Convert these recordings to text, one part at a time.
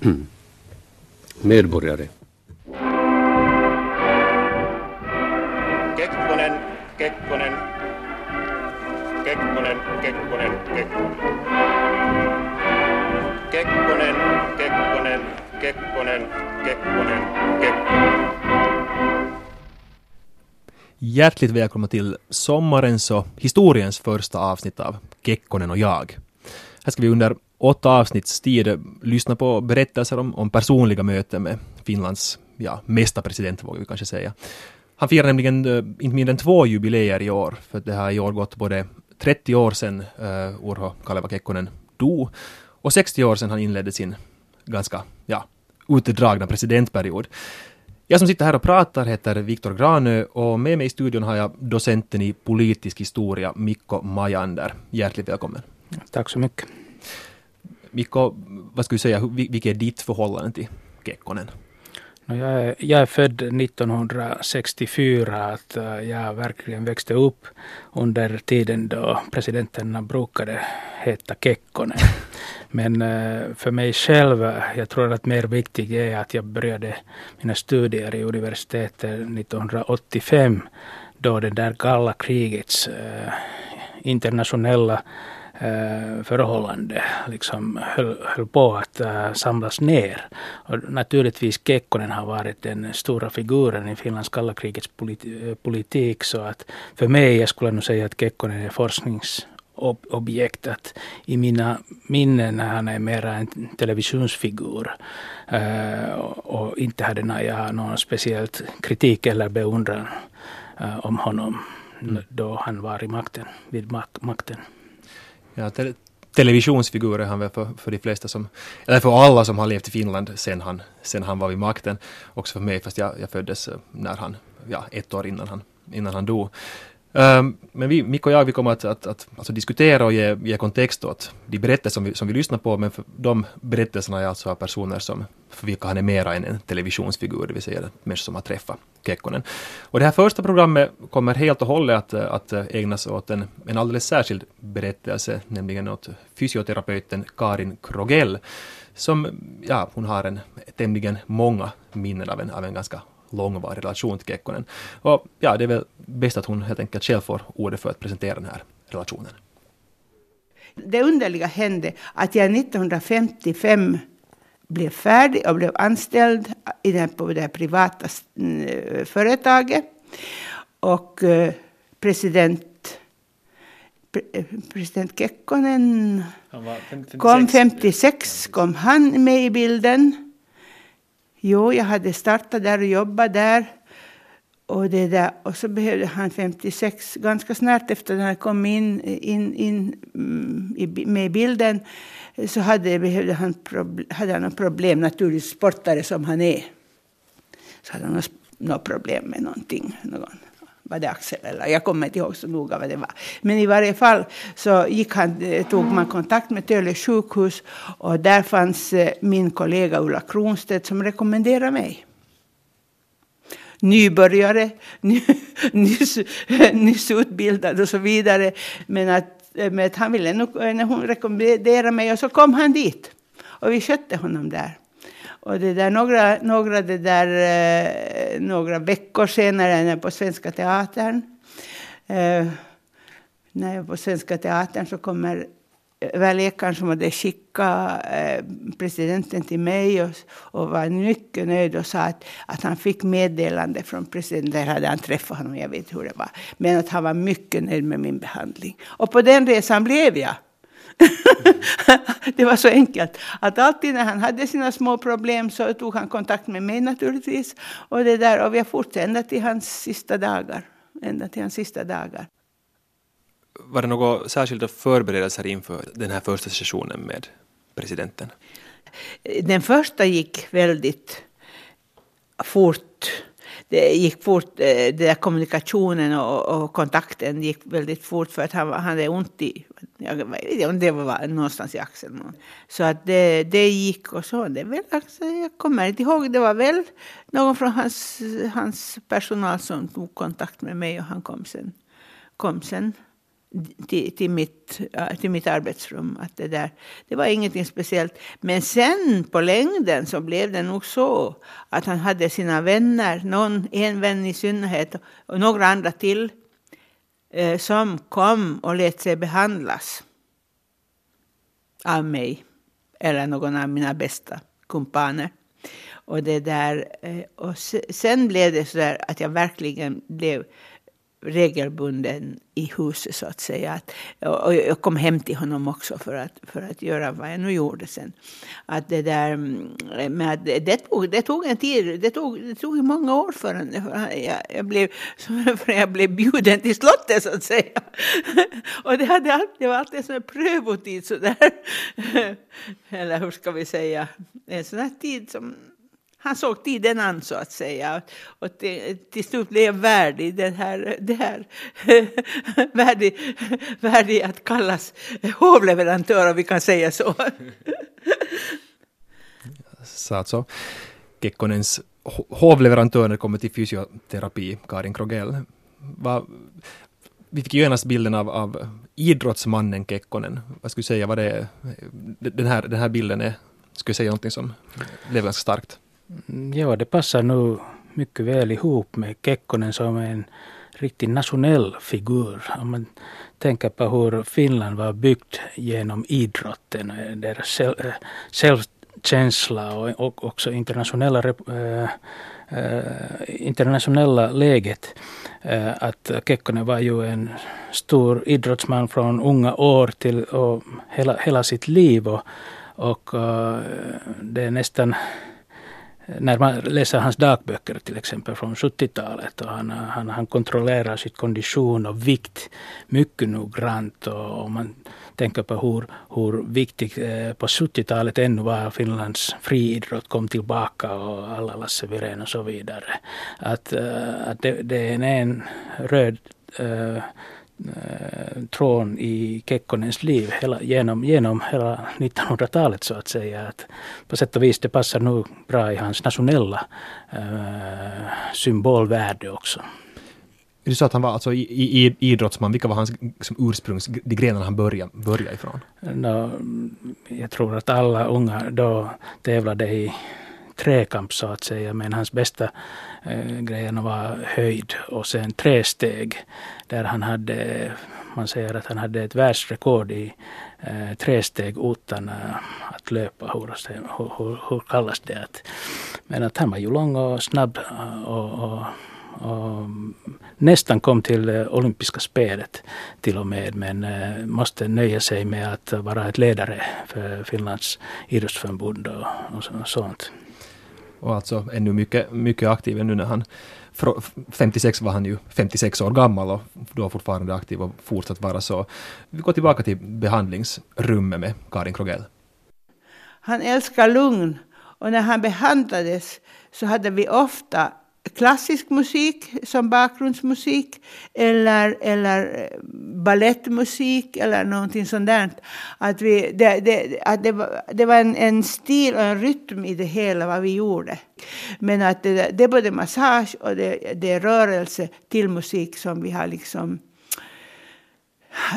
medborgare. Kekkonen, Kekkonen, Kekkonen, Kekkonen, Kekkonen. Kekkonen, Kekkonen, Kekkonen, Kekkonen. Hjärtligt välkomna till sommarens och historiens första avsnitt av Kekkonen och jag. Här ska vi under åtta avsnitts tid lyssna på berättelser om, om personliga möten med Finlands ja, mesta president, vågar vi kanske säga. Han firar nämligen uh, inte mindre än två jubileer i år, för det har i år gått både 30 år sedan eh, uh, Urho Kaleva Kekkonen dog och 60 år sedan han inledde sin ganska ja, utdragna presidentperiod. Jag som sitter här och pratar heter Viktor Granö och med mig i studion har jag docenten i politisk historia Mikko Majander. Hjärtligt välkommen. Tack så mycket. Mikko, vad skulle du säga, vilket är ditt förhållande till Kekkonen? Jag är, jag är född 1964. Att eh, jag verkligen växte upp under tiden då presidenterna brukade heta Kekkonen. Men eh, för mig själv, jag tror att mer viktigt är att jag började mina studier i universitetet 1985 då det där kalla krigets eh, internationella förhållande liksom höll, höll på att uh, samlas ner. Och naturligtvis Kekkonen har varit den stora figuren i Finlands kalla krigets politi politik. Så att för mig, jag skulle nog säga att Kekkonen är forskningsobjekt. Att I mina minnen han är mera en televisionsfigur. Uh, och inte hade jag någon speciellt kritik eller beundran uh, om honom mm. då han var i makten, vid mak makten. Ja, te televisionsfigur är han väl för, för de flesta som, eller för alla som har levt i Finland sen han, sen han var vid makten. Också för mig, fast jag, jag föddes eh, när han, ja, ett år innan han, innan han dog. Um, men vi, Mikko och jag, vi kommer att, att, att alltså diskutera och ge, ge kontext åt de berättelser som vi, som vi lyssnar på, men för de berättelserna är alltså av personer som, för vilka han är mera än en televisionsfigur, det vill säga människor som har träffat Kekkonen. Och det här första programmet kommer helt och hållet att, att ägnas åt en, en alldeles särskild berättelse, nämligen åt fysioterapeuten Karin Krogell, som, ja, hon har en tämligen många minnen av en, av en ganska långvarig relation till Kekkonen. Och ja, det är väl bäst att hon helt enkelt själv får ordet för att presentera den här relationen. Det underliga hände att jag 1955 blev färdig och blev anställd i den, på det privata mm, företaget. Och eh, president, eh, president Kekkonen 56. kom 56, kom han med i bilden. Jo, jag hade startat där och jobbat där. Och, det där, och så behövde han 56, ganska snart efter att han kom in, in, in mm, med bilden, så hade, behövde han, hade han problem, naturligtvis sportare som han är. Så hade han något problem med någonting. Någon var det axel eller jag kommer inte ihåg så noga vad det var. Men i varje fall så gick han, eh, tog man kontakt med Töle sjukhus och där fanns eh, min kollega Ulla Kronstedt som rekommenderade mig. Nybörjare, nyss, nyss utbildad och så vidare. Men att, eh, men att han ville nog, hon rekommenderade mig och så kom han dit. Och vi skötte honom där. Och det där, några, några, det där, eh, några veckor senare på Svenska Teatern, eh, när jag på Svenska Teatern så kommer läkaren som hade skickat eh, presidenten till mig och, och var mycket nöjd och sa att, att han fick meddelande från presidenten. Där hade han träffat honom, jag vet hur det var. Men att han var mycket nöjd med min behandling. Och på den resan blev jag. det var så enkelt. Att alltid när han hade sina små problem så tog han kontakt med mig naturligtvis. Och, det där, och vi har fortsatt ända till hans sista dagar. Ända till hans sista dagar. Var det några särskilda förberedelser inför den här första sessionen med presidenten? Den första gick väldigt fort det gick fort, eh, det där kommunikationen och, och, kontakten gick väldigt fort för att han, han hade ont i, jag vet inte om det var någonstans i axeln. Så att det, det gick och så. Det väl, alltså, jag kommer inte ihåg, det var väl någon från hans, hans personal som tog kontakt med mig och han kom sen. Kom sen till, till, mitt, till mitt arbetsrum. Att det, där, det var ingenting speciellt. Men sen på längden så blev det nog så att han hade sina vänner, någon, en vän i synnerhet och några andra till, eh, som kom och lät sig behandlas av mig eller någon av mina bästa kumpaner. Och, det där, eh, och sen blev det så där att jag verkligen blev regelbunden i huset så att säga. Att, och jag kom hem till honom också för att, för att göra vad jag nu gjorde sen. Att det där mm, men att det, tog, det tog en tid, det tog, det tog många år förrän jag, jag, blev, för jag blev bjuden till slottet så att säga. Och det, hade alltid, det var alltid en prövotid sådär. Eller hur ska vi säga, en sån här tid som han såg tiden an så att säga. Och till, till slut blev värdig den här, det här värdig, värdig att kallas hovleverantör om vi kan säga så. så alltså Kekkonens hovleverantör när det kommer till fysioterapi, Karin Krogell. Va, vi fick ju genast bilden av, av idrottsmannen Kekkonen. Vad skulle du säga, vad det är, den, här, den här bilden är, skulle säga någonting som blev ganska starkt? Mm, ja, det passar nu mycket väl ihop med Kekkonen som en riktig nationell figur. Om man tänker på hur Finland var byggt genom idrotten, eh, deras eh, självkänsla och också internationella, äh, internationella läget. Äh, att Kekkonen var ju en stor idrottsman från unga år till och hela, hela sitt liv. Och, och äh, det är nästan när man läser hans dagböcker till exempel från 70-talet och han, han, han kontrollerar sitt kondition och vikt mycket noggrant och om man tänker på hur, hur viktigt eh, på 70-talet ännu var Finlands friidrott kom tillbaka och alla Lasse Viren och så vidare. Att, eh, att det, det är en röd eh, Eh, tråden i Kekkonens liv hela, genom, genom hela 1900-talet så att säga. Att på sätt och vis det passar nog bra i hans nationella äh, symbolvärde också. Du sa att han var alltså i, i, idrottsman, vilka var hans liksom, ursprungs, de grenarna han började, började ifrån? No, jag tror att alla unga då tävlade i träkamp så att säga. Men hans bästa eh, grejerna var höjd och sen tresteg. Där han hade, man säger att han hade ett världsrekord i eh, tresteg utan eh, att löpa. Hur, hur, hur, kallas det? Att, men att han var ju lång och snabb eh, och, och och nästan kom till eh, olympiska spelet till och med men eh, måste nöja sig med att vara ett ledare för Finlands idrottsförbund och, och sånt och alltså ännu mycket, mycket aktiv ännu när han 56 var han ju 56 år gammal och då fortfarande aktiv och fortsatt vara så. Vi går tillbaka till behandlingsrummet med Karin Krogell. Han älskar lugn och när han behandlades så hade vi ofta klassisk musik som bakgrundsmusik eller, eller eh, ballettmusik eller någonting sånt där. Att vi, det, det, att det, var, det var en, en stil och en rytm i det hela vad vi gjorde. Men att det, det är både massage och det, det är rörelse till musik som vi har liksom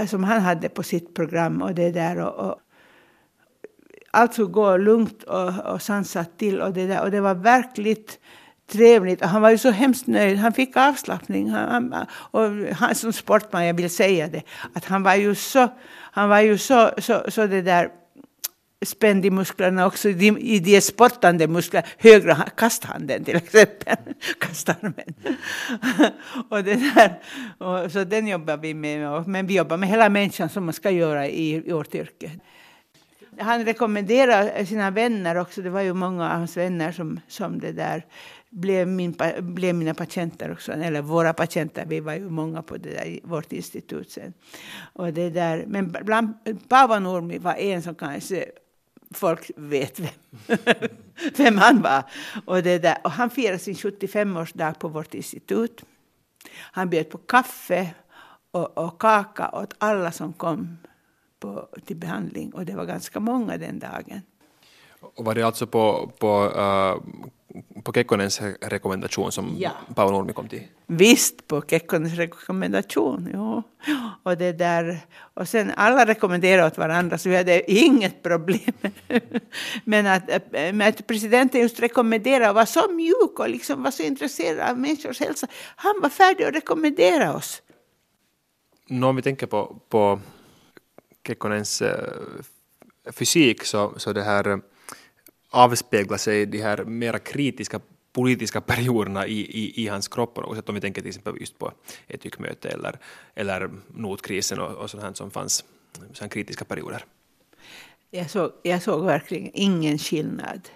som han hade på sitt program och det där och, och alltså gå lugnt och, och sansat till och det där och det var verkligt trevligt. Han var ju så hemskt nöjd. Han fick avslappning. Han, och han som sportman, jag vill säga det, att han var ju så, han var ju så, så, så det där spänd i musklerna också, i de sportande musklerna, högra kasthanden till exempel, kastarmen. och det där, och så den jobbar vi med, men vi jobbar med hela människan som man ska göra i, i vårt yrke. Han rekommenderar sina vänner också, det var ju många av hans vänner som, som det där blev, min, blev mina patienter också, eller våra patienter. Vi var ju många på det där, vårt institut sen. Och det där, men bland, Paavo Nurmi var en som kanske folk vet vem, vem han var. Och, det där, och han firade sin 75-årsdag på vårt institut. Han bjöd på kaffe och, och kaka åt alla som kom på, till behandling. Och det var ganska många den dagen. Och var det alltså på, på uh, på Kekkonens rekommendation som Ja. Paavo Nurmi kom till. Visst, på Kekkonens rekommendation. Jo. Och, det där, och sen alla rekommenderade åt varandra så vi hade inget problem. Men att, men att presidenten just rekommenderade och var så mjuk och liksom var så intresserad av människors hälsa. Han var färdig att rekommendera oss. Nå, om vi tänker på, på Kekkonens eh, fysik så, så det här avspegla avspeglar sig de här mera kritiska politiska perioderna i, i, i hans kropp på något sätt. Om vi tänker till exempel just på etykmöte eller, eller notkrisen och, och sånt här som fanns, sådana kritiska perioder. Jag såg, jag såg verkligen ingen skillnad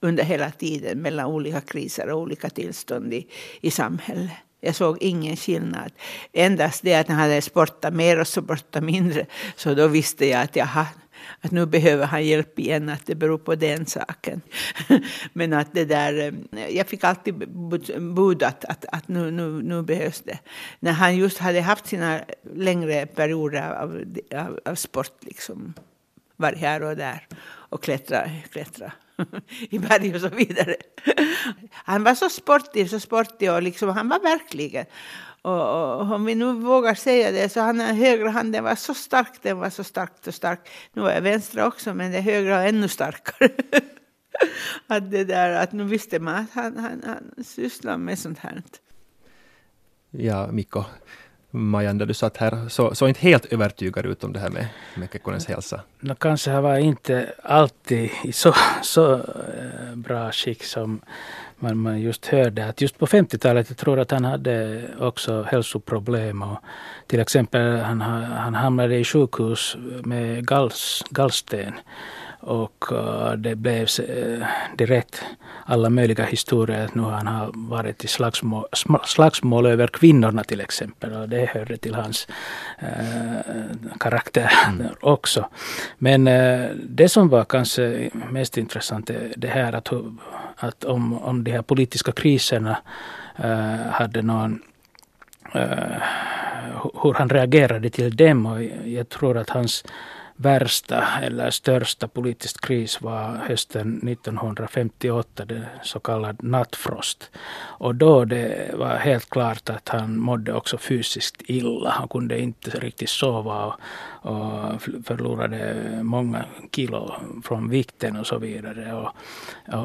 under hela tiden mellan olika kriser och olika tillstånd i, i samhället. Jag såg ingen skillnad. Endast det att han hade sportat mer och sportat mindre. Så då visste jag att jaha, att nu behöver han hjälp igen, att det beror på den saken. Men att det där, eh, jag fick alltid bud- bud att, att, att nu, nu, nu behövs det. När han just hade haft sina längre perioder av, av, av sport, liksom, varit här och där och klättra, klättra i berg och så vidare. Han var så sportig, så sportig och liksom, han var verkligen. Och, och om vi nu vågar säga det så han högra handen var så stark, den var så stark och stark. Nu är vänstra också men det högra var ännu starkare. att det där, att nu visste man att han, han, han sysslar med sånt här. Ja, Mikko, Majan, där du satt här, så, så inte helt övertygad ut om det här med, med Kekkonens hälsa. No, kanske han var inte alltid i så, så eh, bra skick som man, man just hörde. Att just på 50-talet, jag tror att han hade också hälsoproblem. Och till exempel han, ha- han hamnade i sjukhus med galls, gallsten. Och eh, det blev uh, direkt alla möjliga historier. Att nu han har varit i slagsmål, slagsmål över kvinnorna till exempel. Och det hörde till hans eh, karaktär också. Men eh, det som var kanske mest intressant är det här att, att om, om de här politiska kriserna eh, hade någon eh, hur han reagerade till dem. Och jag tror att hans värsta eller största politisk kris var hösten 1958, det så kallad nattfrost. Och då det var helt klart att han mådde också fysiskt illa. Han kunde inte riktigt sova och, och förlorade många kilo från vikten och så vidare. Och,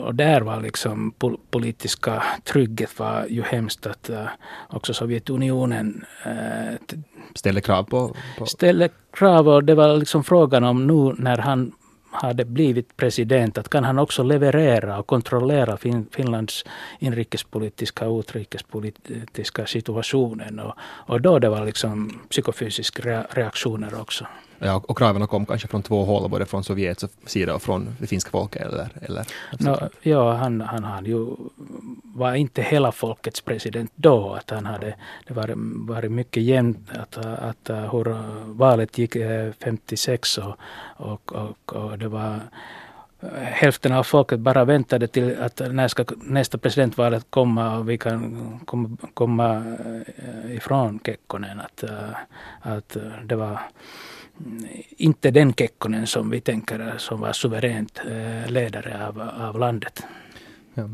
och, där var liksom pol- politiska trygget var ju hemskt att uh, också Sovjetunionen uh, Ställer krav på... på ställde krav och det var liksom frågan om nu när han hade blivit president, att kan han också leverera och kontrollera fin Finlands inrikespolitiska och utrikespolitiska situationen. Och, och då det var liksom psykofysiska reaktioner också ja, och kraven kom kanske från två håll, både från Sovjets sida och från det finska folket. Eller, eller, no, ja, han, han han ju, var inte hela folkets president då. Att han hade, det var varit mycket jämnt att, att, hur valet gick eh, 56 och, och, och, och det var eh, hälften av folket bara väntade till att när ska nästa presidentvalet komma och vi kan komma, komma ifrån Kekkonen. Att, att det var inte den Kekkonen som vi tänker som var suveränt eh, ledare av, av landet. Ja.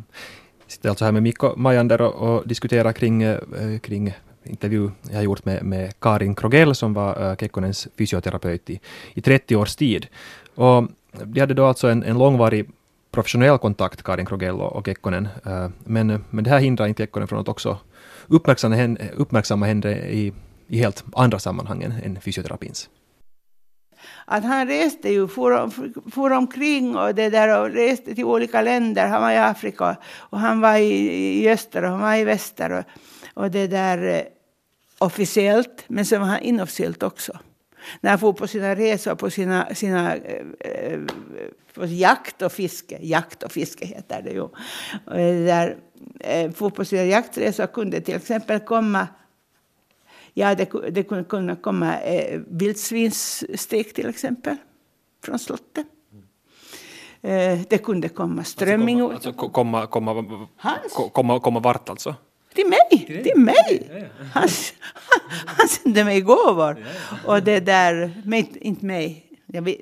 Sitter alltså här med Mikko Majander och, och diskuterar kring, eh, kring intervju jag har gjort med, med Karin Krogell som var eh, Kekkonens fysioterapeut i, i 30 års tid. Och de hade då alltså en, en långvarig professionell kontakt, Karin Krogell och, och Kekkonen. Men, men det här hindrar inte Kekkonen från att också uppmärksamma henne, uppmärksamma henne i, i helt andra sammanhang än fysioterapins. Att han reste ju, for, for omkring och, det där, och reste till olika länder. Han var i Afrika och han var i, i öster och han var i väster. Och, och det där eh, officiellt, men sen var han inofficiellt också. När han for på sina resor, på sina, sina eh, eh, på jakt och fiske, jakt och fiske heter det ju. Och det där, eh, for på sina jaktresor kunde till exempel komma Ja, det, det kunde kunna komma eh, vildsvinsstek till exempel från slottet. Eh, det kunde komma strömming. Alltså ko- komma, komma, Hans? ko- komma, komma vart alltså? Till mig! Till mig! Han, han sände mig gåvor. Och det där, men inte mig,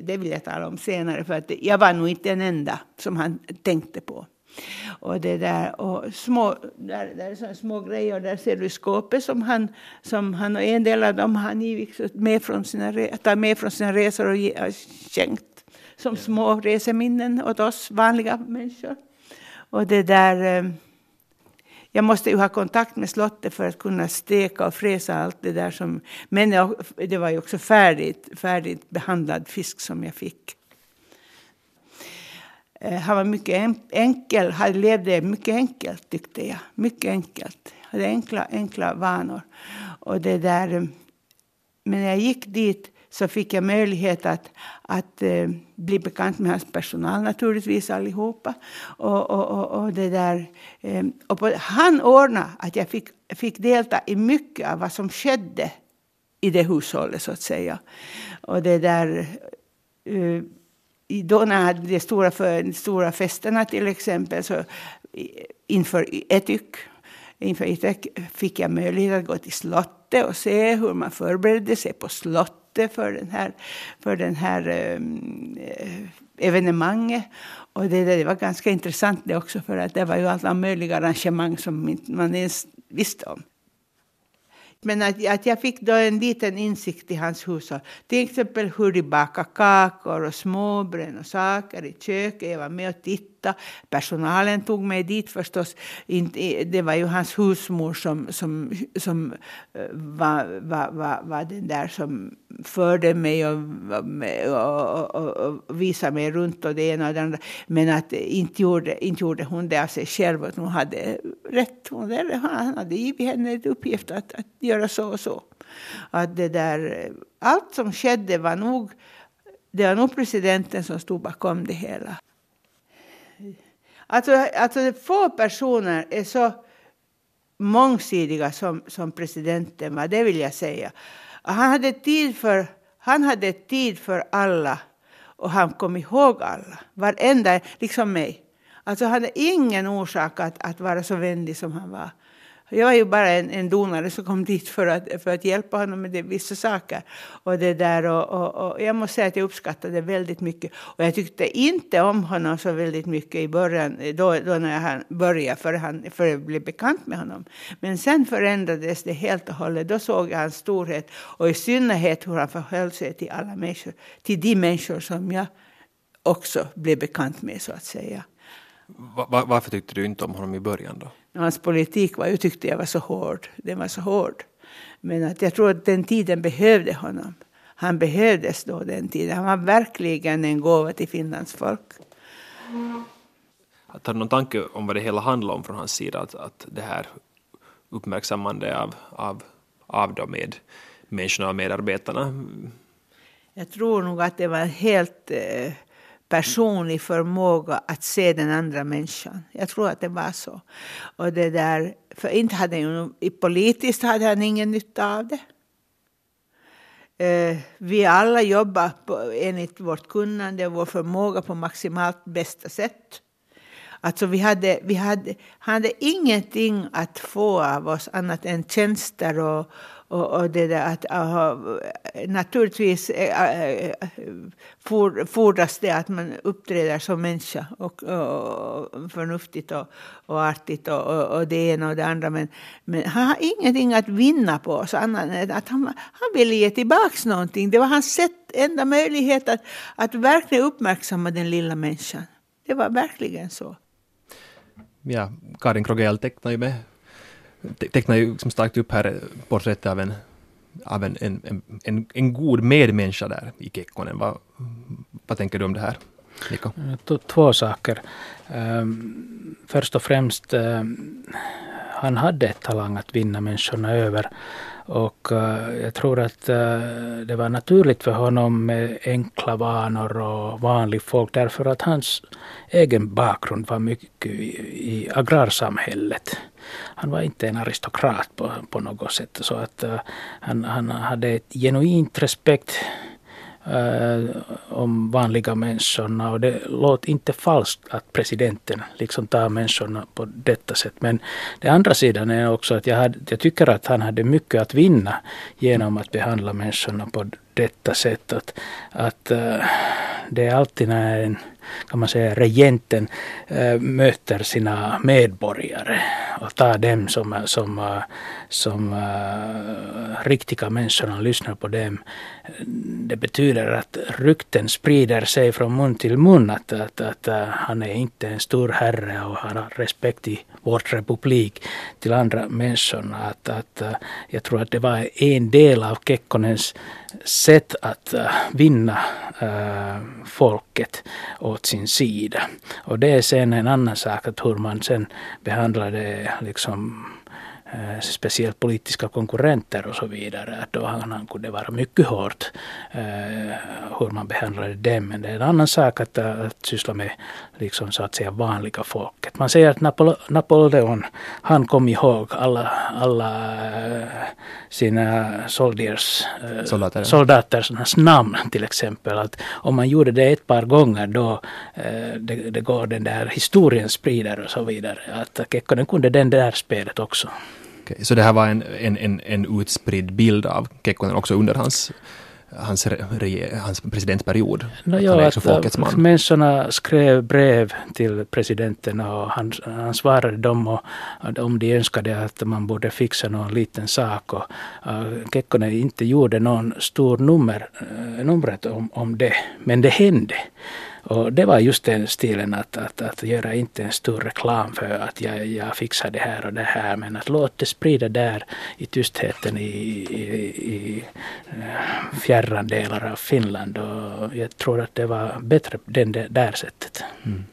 det vill jag tala om senare, för att jag var nog inte den enda som han tänkte på. Och det där och små, där, där är små grejer där ser du skåpet som han, som han och en del av dem han med från sina, tar med från sina resor och ge, skänkt som små reseminnen åt oss vanliga människor. Och det där eh, jag måste ju ha kontakt med slottet för att kunna steka och fräsa allt det där som... Men det var ju också färdigt, färdigt behandlad fisk som jag fick. Eh, han var mycket enkel, han levde mycket enkelt tyckte jag. Mycket enkelt. Hade enkla, enkla vanor. Och det där, eh, men när jag gick dit så fick jag möjlighet att, att eh, bli bekant med hans personal naturligtvis allihopa. Och, och, och, och det där, och på, han ordnade att jag fick, fick delta i mycket av vad som skedde i det hushållet så att säga. Och det där, då när jag hade de stora, för, stora festerna till exempel så inför Etyk inför Etyk fick jag möjlighet att gå till slottet och se hur man förberedde sig på slottet för den här, för den här ehm, eh, evenemanget. Och det, det var ganska intressant det också för att det var ju alla möjliga arrangemang som man ens visste om. Men att, att jag fick då en liten insikt i hans hushåll. Till exempel hur de bakade kakor och småbröd och saker i köket. Jag var med och tittade. Personalen tog mig dit förstås. Det var ju hans husmor som, som, som eh, var, var, var, var den där som förde mig och, och, och, och visade mig runt och det ena och det andra. Men att inte gjorde, inte gjorde hon det av sig själv. Att hon hade rätt. Hon, han hade givit henne ett uppgift att, att göra så och så. Att det där, allt som skedde var nog, det var nog presidenten som stod bakom det hela. Alltså, alltså få personer är så mångsidiga som, som presidenten var, det vill jag säga. Han hade tid för, han hade tid för alla och han kom ihåg alla. Varenda, liksom mig. Alltså han hade ingen orsak att, att vara så vänlig som han var. Jag var ju bara en, en donare som kom dit för att, för att hjälpa honom med det, vissa saker. Och, det där, och, och, och, jag måste säga att jag uppskattade det väldigt mycket. Och jag tyckte inte om honom så väldigt mycket i början, då, då när han började, för, han, för jag blev bekant med honom. Men sen förändrades det helt och hållet. Då såg jag hans storhet och i synnerhet hur han förhöll sig till alla människor, till de människor som jag också blev bekant med så att säga. Varför tyckte du inte om honom i början då? Hans politik var, jag tyckte jag var så hård. Den var så hård. Men att jag tror att den tiden behövde honom. Han behövdes då den tiden. Han var verkligen en gåva till Finlands folk. Har du någon tanke om vad det hela handlar om från hans sida? Att, att det här uppmärksammande av, av, av de med människorna och medarbetarna? Jag tror nog att det var helt eh, personlig förmåga att se den andra människan. Jag tror att det var så. Och det där, för inte hade han, politiskt hade han ingen nytta av det. Eh, vi alla jobbar på, enligt vårt kunnande och vår förmåga på maximalt bästa sätt. Alltså vi hade, vi hade, hade ingenting att få av oss annat än tjänster och, och, och det där att, uh, naturligtvis uh, for, fordras det att man uppträder som människa och, och förnuftigt och, och artigt och, och, och det ena och det andra. Men, men han har ingenting att vinna på oss annat än att han, han ville ge tillbaka någonting. Det var hans sätt, enda möjlighet att, att verkligen uppmärksamma den lilla människan. Det var verkligen så. Ja, Karin Krogel tecknar ju med tecknar ju liksom starkt upp här eh, porträttet av en, av en, en, en, en god medmänniska där i Kekkonen. Vad, vad tänker du om det här, Niko? Eh, två saker. Ehm, först och främst, ehm, han hade talang att vinna människorna över. Och uh, jag tror att uh, det var naturligt för honom med enkla vanor och vanligt folk därför att hans egen bakgrund var mycket i, i agrarsamhället. Han var inte en aristokrat på, på något sätt. Så att uh, han, han hade ett genuint respekt uh, om vanliga människorna. Och det låter inte falskt att presidenten liksom tar människorna på detta sätt. Men det andra sidan är också att jag, hade, jag tycker att han hade mycket att vinna genom att behandla människorna på detta sätt att, att uh, det är alltid när en kan man säga, regenten äh, möter sina medborgare och tar dem som, eh, som, äh, som äh, riktiga människor och lyssnar på dem. Det betyder att rykten sprider sig från mun till mun att, att, att, han är inte en stor herre och han har respekt i vår republik till andra människor. Att, att, jag tror att det var en del av Kekkonens sätt att vinna folket åt sin sida. Och det är sen en annan sak att hur man sen behandlar det liksom speciellt politiska konkurrenter och så vidare. Att då han kunde vara mycket hårt eh, hur man behandlade dem. Men det är en annan sak att, eh, att syssla med liksom, så att säga vanliga folket. Man säger att Napole Napoleon han kom ihåg alla, alla sina soldiers, soldater. soldaternas namn till exempel. Att om man gjorde det ett par gånger då det, det går den där historien sprider och så vidare. Att Kekkonen kunde den där spelet också. Okay. Så det här var en, en, en, en utspridd bild av Kekkonen också under hans hans, hans presidentperiod. No, att folkets man. Människorna skrev brev till presidenten och han, han svarade dem och, om de önskade att man borde fixa någon liten sak. Och, uh, Kekkonen inte gjorde någon stor nummer, uh, numret om, om det, men det hände. Och det var just den stilen att, att, att göra inte en stor reklam för att jag, jag fixar det här och det här men att låta det sprida där i tystheten i, i, i eh, fjärran delar av Finland och jag tror att det var bättre den det där sättet. Mm.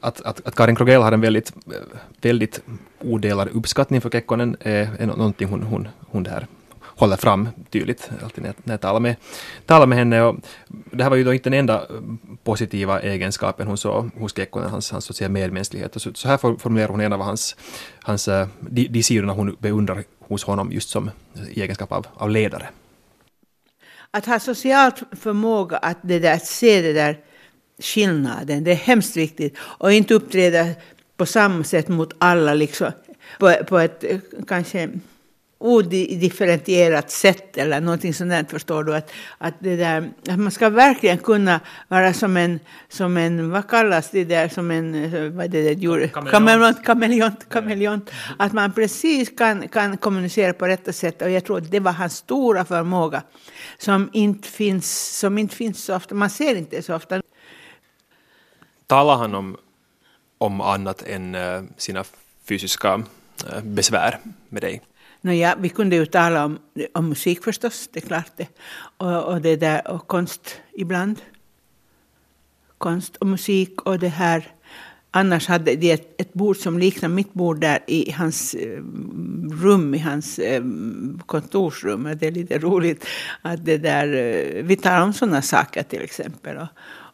Att, att, att, Karin Krogell har en väldigt, väldigt odelad uppskattning för Kekkonen är, är någonting hon, hon, hon där håller fram tydligt alltid när, när jag talar med, talar med henne. Och det här var ju då inte den enda positiva egenskapen hon såg hos Kekkonen, hans, hans sociala medmänsklighet. Så, så här formulerar hon en av hans, hans, eh, de, de sidorna hon beundrar hos honom just som i egenskap av, av ledare. Att ha social förmåga att det där, se det där skillnaden, det är hemskt viktigt. Och inte uppträda på samma sätt mot alla, liksom, på, på ett eh, kanske odifferentierat sätt eller någonting sånt där, förstår du. Att, att, det där, att man ska verkligen kunna vara som en, som en vad kallas det där, som en, vad är det där djur? Kameleont. Kameleont, kameleont. Att man precis kan, kan kommunicera på rätta sätt. Och jag tror att det var hans stora förmåga som inte finns, som inte finns så ofta. Man ser inte så ofta. Talar han om, om annat än uh, sina fysiska uh, besvär med dig? Nåja, vi kunde ju tala om, om musik förstås, det är klart det. Och, och, det där, och konst ibland. Konst och musik och det här. Annars hade de ett, ett bord som liknar mitt bord där i hans eh, rum, i hans eh, kontorsrum. Det är lite roligt att det där, eh, vi tar om sådana saker till exempel. Och,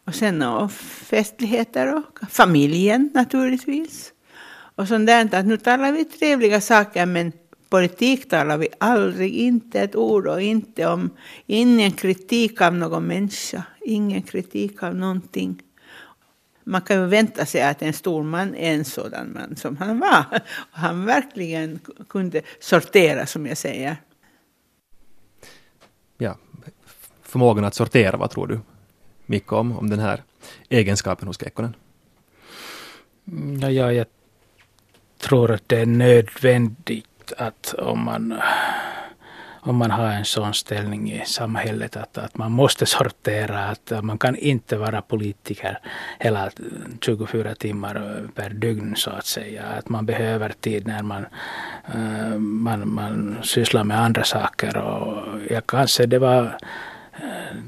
och sen och festligheter och familjen naturligtvis. Och sånt där, att nu talar vi trevliga saker men politik talar vi aldrig, inte ett ord och inte om, ingen kritik av någon människa, ingen kritik av någonting. Man kan ju vänta sig att en stor man är en sådan man som han var. Och han verkligen kunde sortera, som jag säger. Ja, förmågan att sortera, vad tror du, Mikko, om, om den här egenskapen hos Kekkonen? Ja, ja, jag tror att det är nödvändigt att om man, om man har en sån ställning i samhället att, att man måste sortera, att man kan inte vara politiker hela 24 timmar per dygn så att säga. Att man behöver tid när man, eh, man, man sysslar med andra saker. Och jag kanske det var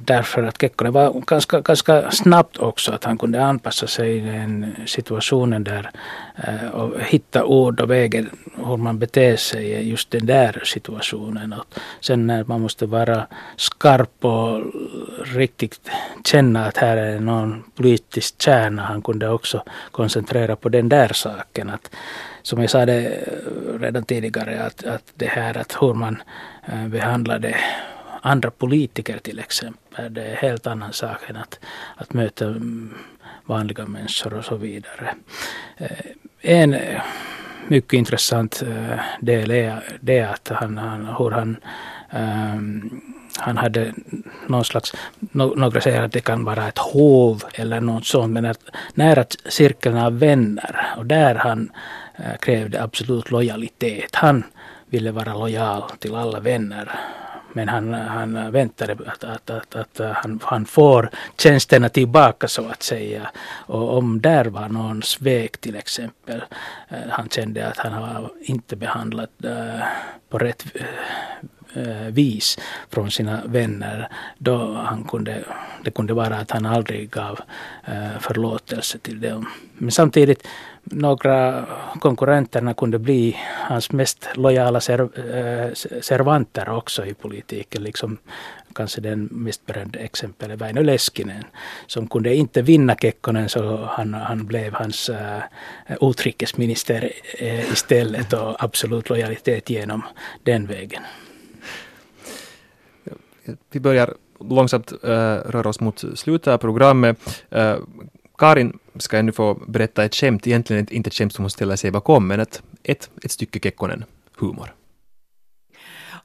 därför att Kekkonen var ganska, ganska snabbt också att han kunde anpassa sig i den situationen där eh, och hitta ord och vägar hur man beter sig i just den där situationen. Och sen när man måste vara skarp och riktigt känna att här är någon politisk kärna, han kunde också koncentrera på den där saken. Att, som jag sa det eh, redan tidigare, att, att det här att hur man eh, behandlade andra politiker till exempel. Det är en helt annan sak än att, att möta mm, vanliga människor och så vidare. Eh, en eh, mycket intressant eh, del är det att han, han, hur han um, han hade någon slags, några säger att det kan vara ett hov eller något sånt, men att nära cirkeln av vänner och där han krävde absolut lojalitet. Han ville vara lojal till alla vänner. Men han, han väntade att, att, att, att, han, han får tjänsterna tillbaka så att säga. Och om där var någon svek till exempel, eh, han kände att han har inte behandlat eh, på rätt eh, eh, vis från sina vänner då han kunde, det kunde vara att han aldrig gav eh, förlåtelse till dem. Men samtidigt några konkurrenterna kunde bli hans mest lojala ser, eh, servanter också i politiken. Liksom kanske den mest berömda exemplet Väinö Leskinen som kunde inte vinna Kekkonen så han, han blev hans uh, utrikesminister uh, istället och absolut lojalitet genom den vägen vi börjar långsamt äh, röra oss mot slutet av programmet. Äh, Karin ska ännu få berätta ett skämt, egentligen inte ett skämt som hon ställer sig bakom, men ett, ett, ett stycke Kekkonen-humor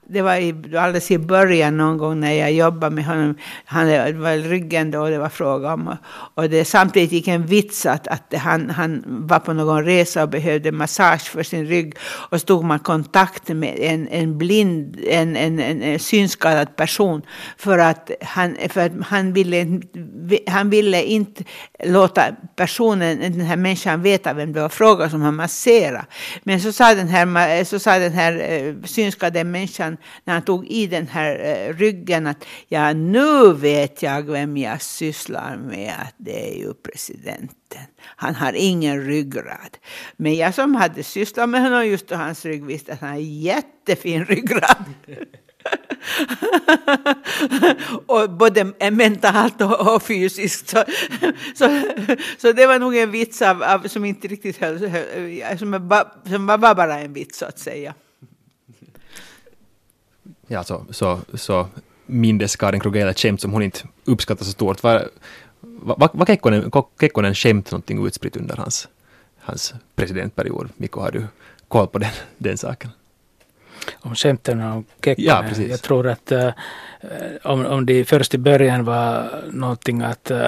det var i, alldeles i början någon gång när jag jobbade med honom. Han var ryggen då det var fråga om. Och det samtidigt gick en vits att, att han, han var på någon resa och behövde massage för sin rygg. Och så tog man kontakt med en, en blind, en, en, en synskadad person. För att han, för att han, ville, han ville inte låta personen, den här människan veta vem det var fråga som han masserade. Men så sa den här, så sa den här eh, synskadade människan när han tog i den här eh, ryggen att ja, nu vet jag vem jag sysslar med, att det är ju presidenten. Han har ingen ryggrad. Men jag som hade sysslat med honom just då hans rygg visste att han har jättefin ryggrad. och både eh, mentalt och, och fysiskt. Så, så, så, det var nog en vits av, av som inte riktigt höll, eh, som, som var bara en vits så att säga ja, så, så, så mindes Karin Krogell ett skämt som hon inte uppskattar så stort. Var, var, var Kekkonen, Kekkonen skämt någonting utspritt under hans, hans presidentperiod? Mikko, har du koll på den, den saken? Om skämten om Kekkonen? Ja, precis. Jag tror att uh, om, om det först i början var någonting att uh,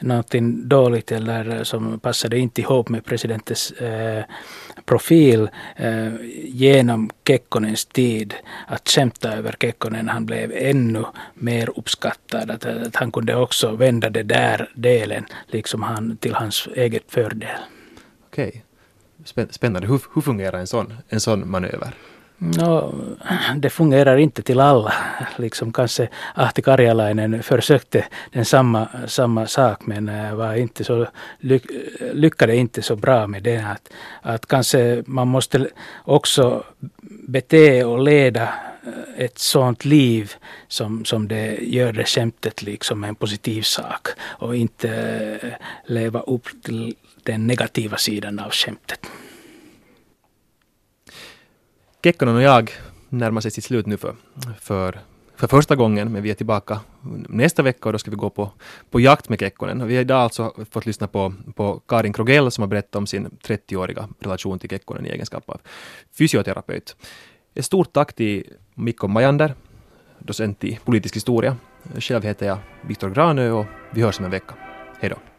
någonting dåligt eller som passade inte ihop med presidentens uh, profil eh, genom Kekkonens tid. Att skämta över Kekkonen, han blev ännu mer uppskattad. Att, att han kunde också vända det där delen liksom han, till hans eget fördel. Okej. Spännande. Hur, hur fungerar en sån, en sån manöver? No, det fungerar inte till alla. Liksom kanske Ahti Karjalainen försökte den samma, samma sak men eh, var inte så, lyck, lyckade inte så bra med det. Att, att kanske man måste också bete och leda eh, ett sånt liv som, som det gör det skämtet liksom en positiv sak och inte eh, leva upp till den negativa sidan av skämtet. Kekkonen och jag närmar sig sitt slut nu för, för, för första gången, men vi är tillbaka nästa vecka och då ska vi gå på, på jakt med Kekkonen. Vi har idag alltså fått lyssna på, på Karin Krogell som har berättat om sin 30-åriga relation till Kekkonen i egenskap av fysioterapeut. Ett stort tack till Mikko Majander, docent i politisk historia. Själv heter jag Viktor Granö och vi hörs om en vecka. Hej då!